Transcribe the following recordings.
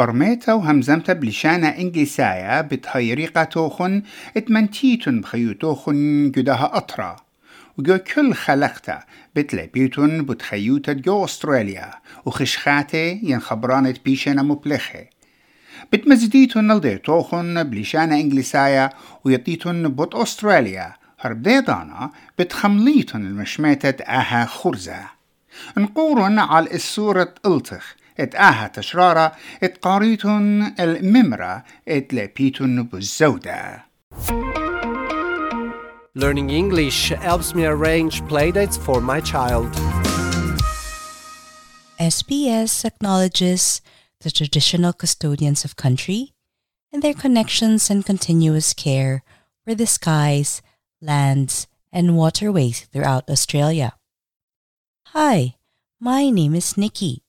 برميتا وهمزمتا بلشانا إنجليسايا بتهيريقا توخن اتمنتيتن بخيوتوخن جدها أطرا. وجو كل خلقتا بتلبيتن بتخيوتا جو أستراليا وخشخاتي ينخبرانت بيشنا مبلخه بتمزديتن نلديتوخن بلشانا إنجليسايا ويطيتن بوت أستراليا. هربديدانا بتخمليتن المشميتة آها خرزة. نقورن على السورة ألتخ. et ahat et qaritun el mimra, et lepitun. Learning English helps me arrange playdates for my child. SBS acknowledges the traditional custodians of country and their connections and continuous care for the skies, lands, and waterways throughout Australia. Hi, my name is Nikki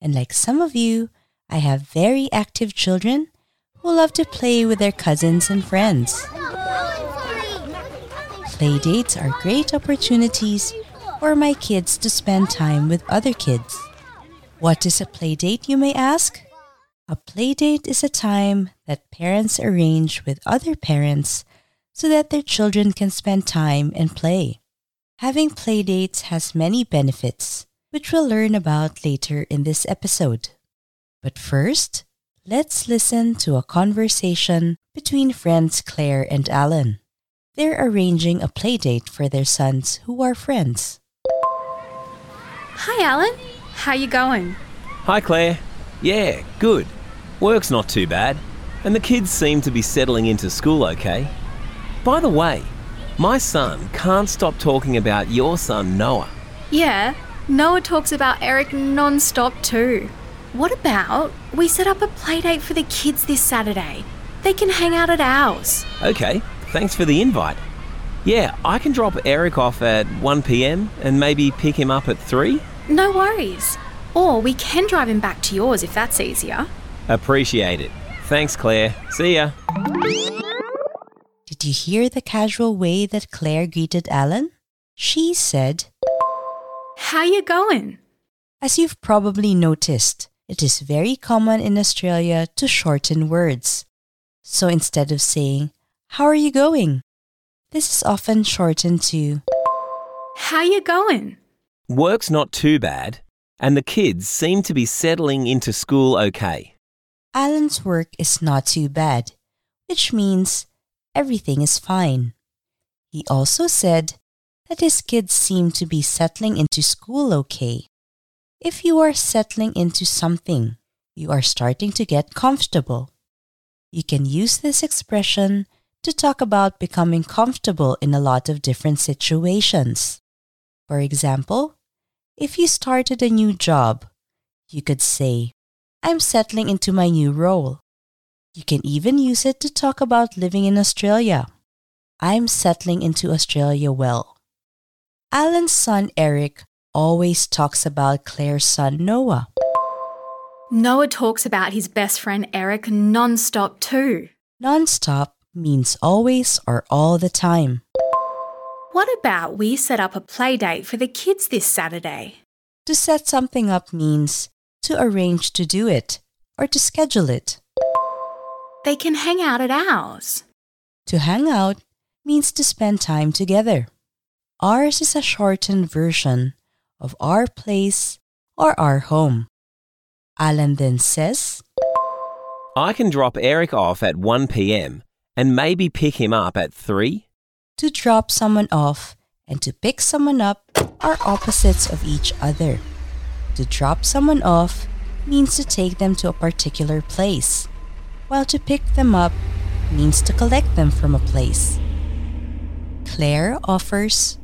and like some of you, I have very active children who love to play with their cousins and friends. Playdates are great opportunities for my kids to spend time with other kids. What is a playdate, you may ask? A playdate is a time that parents arrange with other parents so that their children can spend time and play. Having playdates has many benefits, which we'll learn about later in this episode. But first, let's listen to a conversation between friends Claire and Alan. They're arranging a playdate for their sons who are friends. Hi, Alan. How you going? Hi, Claire. Yeah, good. Work's not too bad, and the kids seem to be settling into school okay. By the way, my son can't stop talking about your son, Noah. Yeah, Noah talks about Eric non-stop too. What about we set up a playdate for the kids this Saturday? They can hang out at ours. Okay, thanks for the invite. Yeah, I can drop Eric off at 1pm and maybe pick him up at 3. No worries. Or we can drive him back to yours if that's easier. Appreciate it. Thanks, Claire. See ya. Did you hear the casual way that Claire greeted Alan? She said, How you going? As you've probably noticed, it is very common in Australia to shorten words. So instead of saying, How are you going? This is often shortened to, How you going? Work's not too bad, and the kids seem to be settling into school okay. Alan's work is not too bad, which means everything is fine. He also said that his kids seem to be settling into school okay. If you are settling into something, you are starting to get comfortable. You can use this expression to talk about becoming comfortable in a lot of different situations. For example, if you started a new job, you could say, I'm settling into my new role. You can even use it to talk about living in Australia. I'm settling into Australia well. Alan's son Eric always talks about Claire's son Noah. Noah talks about his best friend Eric non-stop too. Non-stop means always or all the time. What about we set up a playdate for the kids this Saturday? To set something up means to arrange to do it or to schedule it. They can hang out at ours. To hang out means to spend time together. Ours is a shortened version of our place or our home. Alan then says, I can drop Eric off at 1pm and maybe pick him up at 3. To drop someone off and to pick someone up are opposites of each other. To drop someone off means to take them to a particular place, while to pick them up means to collect them from a place. Claire offers,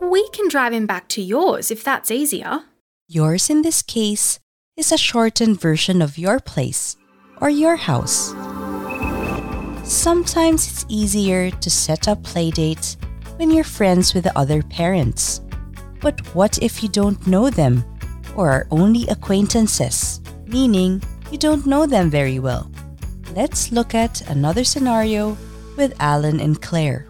We can drive him back to yours if that's easier. Yours in this case is a shortened version of your place or your house. Sometimes it's easier to set up playdates when you're friends with the other parents. But what if you don't know them or are only acquaintances, meaning you don't know them very well? Let's look at another scenario with Alan and Claire.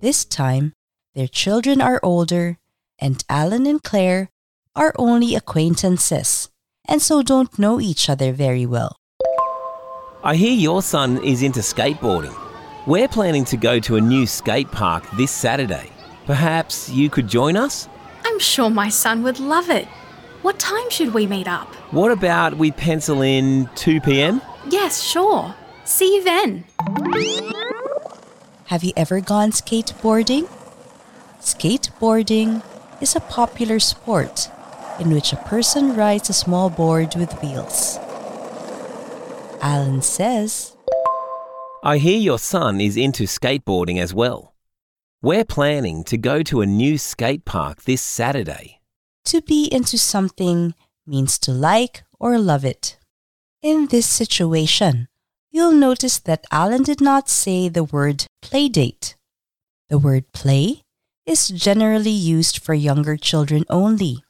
This time, their children are older, and Alan and Claire are only acquaintances, and so don't know each other very well. I hear your son is into skateboarding. We're planning to go to a new skate park this Saturday. Perhaps you could join us? I'm sure my son would love it. What time should we meet up? What about we pencil in 2 pm? Yes, sure. See you then. Have you ever gone skateboarding? Skateboarding is a popular sport in which a person rides a small board with wheels. Alan says, I hear your son is into skateboarding as well. We're planning to go to a new skate park this Saturday. To be into something means to like or love it. In this situation, you'll notice that Alan did not say the word playdate. The word play is generally used for younger children only.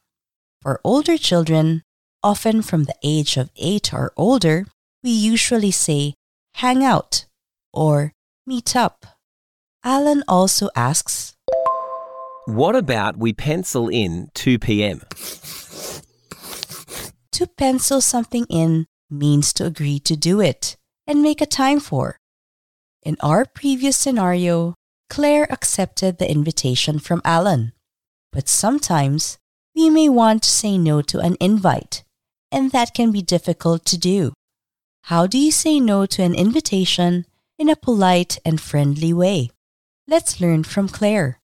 For older children, often from the age of 8 or older, we usually say hang out or meet up. Alan also asks, What about we pencil in 2 pm? To pencil something in means to agree to do it and make a time for. In our previous scenario, Claire accepted the invitation from Alan. But sometimes we may want to say no to an invite, and that can be difficult to do. How do you say no to an invitation in a polite and friendly way? Let's learn from Claire.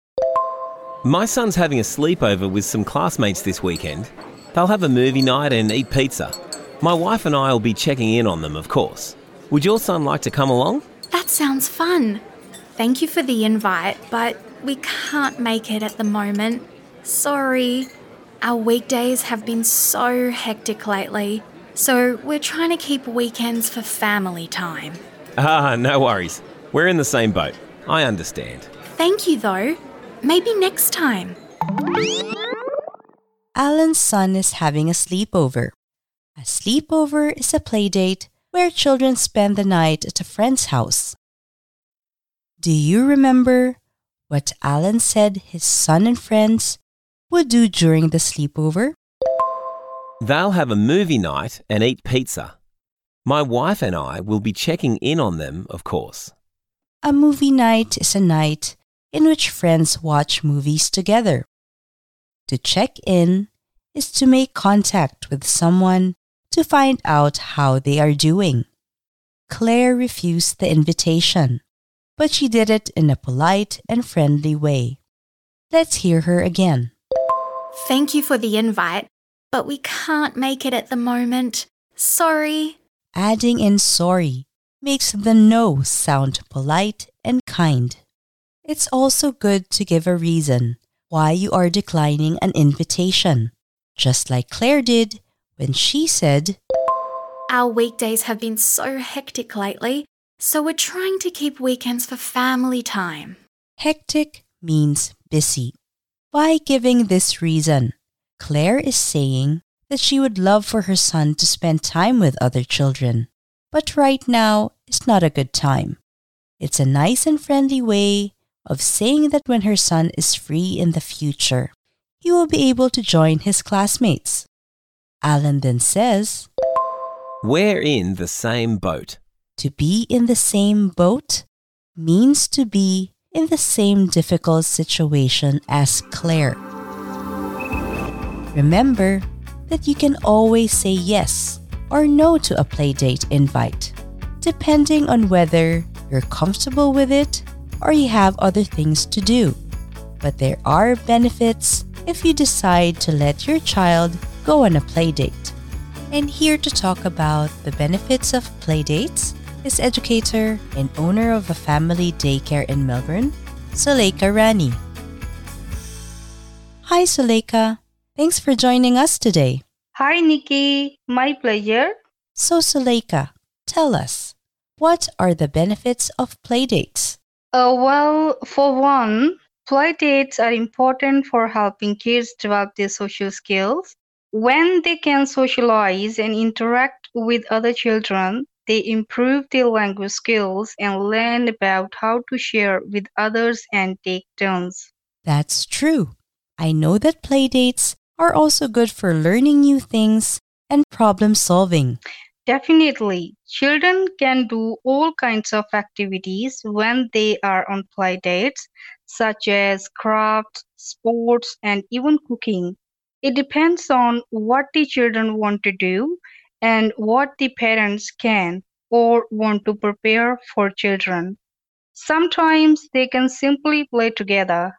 My son's having a sleepover with some classmates this weekend. They'll have a movie night and eat pizza. My wife and I will be checking in on them, of course. Would your son like to come along? That sounds fun. Thank you for the invite, but we can't make it at the moment. Sorry. Our weekdays have been so hectic lately, so we're trying to keep weekends for family time. Ah, no worries. We're in the same boat. I understand. Thank you, though. Maybe next time. Alan's son is having a sleepover. A sleepover is a playdate where children spend the night at a friend's house. Do you remember what Alan said his son and friends would do during the sleepover? They'll have a movie night and eat pizza. My wife and I will be checking in on them, of course. A movie night is a night in which friends watch movies together. To check in is to make contact with someone to find out how they are doing. Claire refused the invitation, but she did it in a polite and friendly way. Let's hear her again. Thank you for the invite, but we can't make it at the moment. Sorry. Adding in sorry makes the no sound polite and kind. It's also good to give a reason why you are declining an invitation, just like Claire did when she said, Our weekdays have been so hectic lately, so we're trying to keep weekends for family time. Hectic means busy. By giving this reason, Claire is saying that she would love for her son to spend time with other children, but right now is not a good time. It's a nice and friendly way of saying that when her son is free in the future, he will be able to join his classmates. Alan then says, We're in the same boat. To be in the same boat means to be in the same difficult situation as Claire. Remember that you can always say yes or no to a playdate invite, depending on whether you're comfortable with it or you have other things to do. But there are benefits if you decide to let your child go on a play date. And here to talk about the benefits of play dates is educator and owner of a family daycare in Melbourne, Suleika Rani. Hi, Suleika. Thanks for joining us today. Hi, Nikki. My pleasure. So, Suleika, tell us, what are the benefits of playdates? Uh, well, for one, playdates are important for helping kids develop their social skills. When they can socialize and interact with other children, they improve their language skills and learn about how to share with others and take turns. That's true. I know that playdates are also good for learning new things and problem solving. Definitely. Children can do all kinds of activities when they are on play dates, such as crafts, sports, and even cooking. It depends on what the children want to do and what the parents can or want to prepare for children. Sometimes they can simply play together.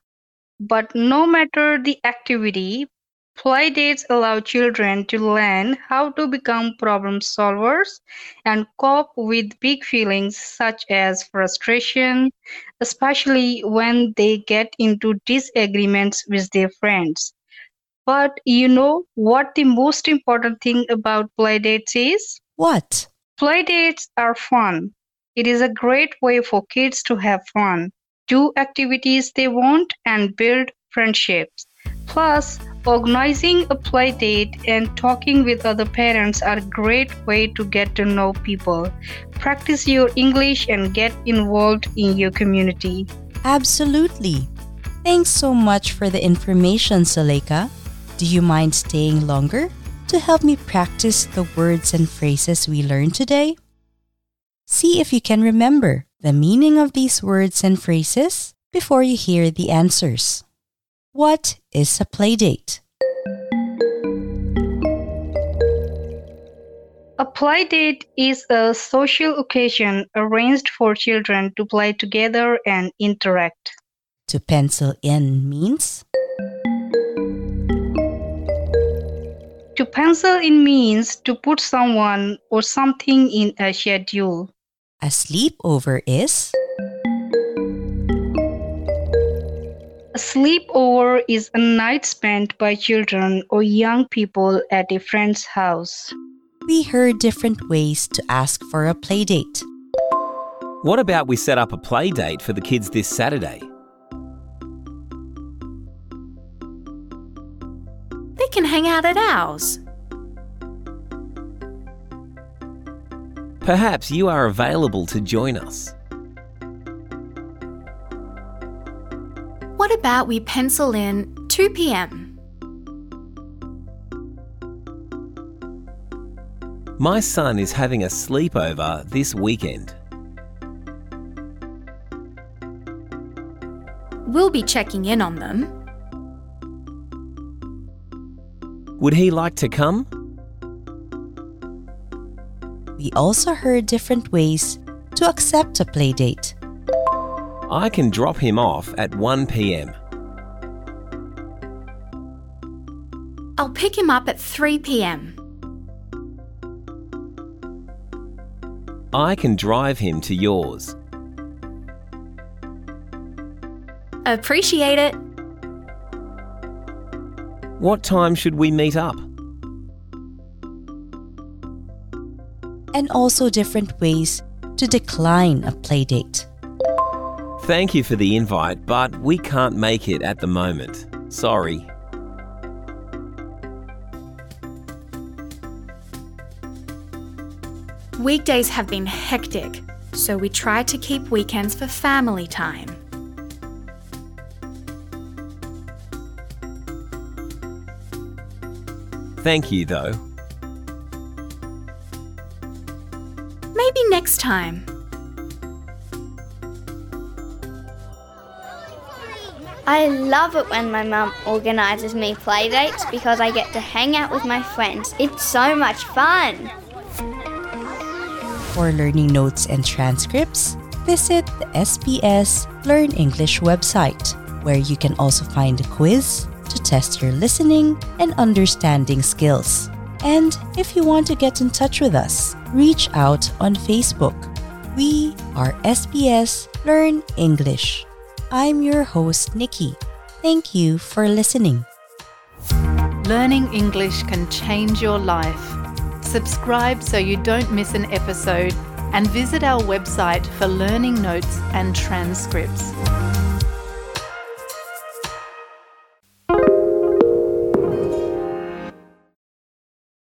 But no matter the activity, play dates allow children to learn how to become problem solvers and cope with big feelings such as frustration, especially when they get into disagreements with their friends. But you know what the most important thing about play dates is? What? Play dates are fun. It is a great way for kids to have fun, do activities they want, and build friendships. Plus, organizing a play date and talking with other parents are a great way to get to know people, practice your English, and get involved in your community. Absolutely. Thanks so much for the information, Suleika. Do you mind staying longer to help me practice the words and phrases we learned today? See if you can remember the meaning of these words and phrases before you hear the answers. What is a playdate? A playdate is a social occasion arranged for children to play together and interact. To pencil in means pencil in means to put someone or something in a schedule. a sleepover is A sleepover is a night spent by children or young people at a friend's house. we heard different ways to ask for a playdate. What about we set up a play date for the kids this Saturday? They can hang out at ours. Perhaps you are available to join us. What about we pencil in 2 pm? My son is having a sleepover this weekend. We'll be checking in on them. Would he like to come? We also heard different ways to accept a playdate. I can drop him off at 1 pm. I'll pick him up at 3 pm. I can drive him to yours. Appreciate it. What time should we meet up? And also different ways to decline a playdate. Thank you for the invite, but we can't make it at the moment. Sorry. Weekdays have been hectic, so we try to keep weekends for family time. Thank you, though. Next time. I love it when my mum organises me play dates because I get to hang out with my friends. It's so much fun. For learning notes and transcripts, visit the SBS Learn English website, where you can also find a quiz to test your listening and understanding skills. And if you want to get in touch with us, reach out on Facebook. We are SBS Learn English. I'm your host, Nikki. Thank you for listening. Learning English can change your life. Subscribe so you don't miss an episode and visit our website for learning notes and transcripts.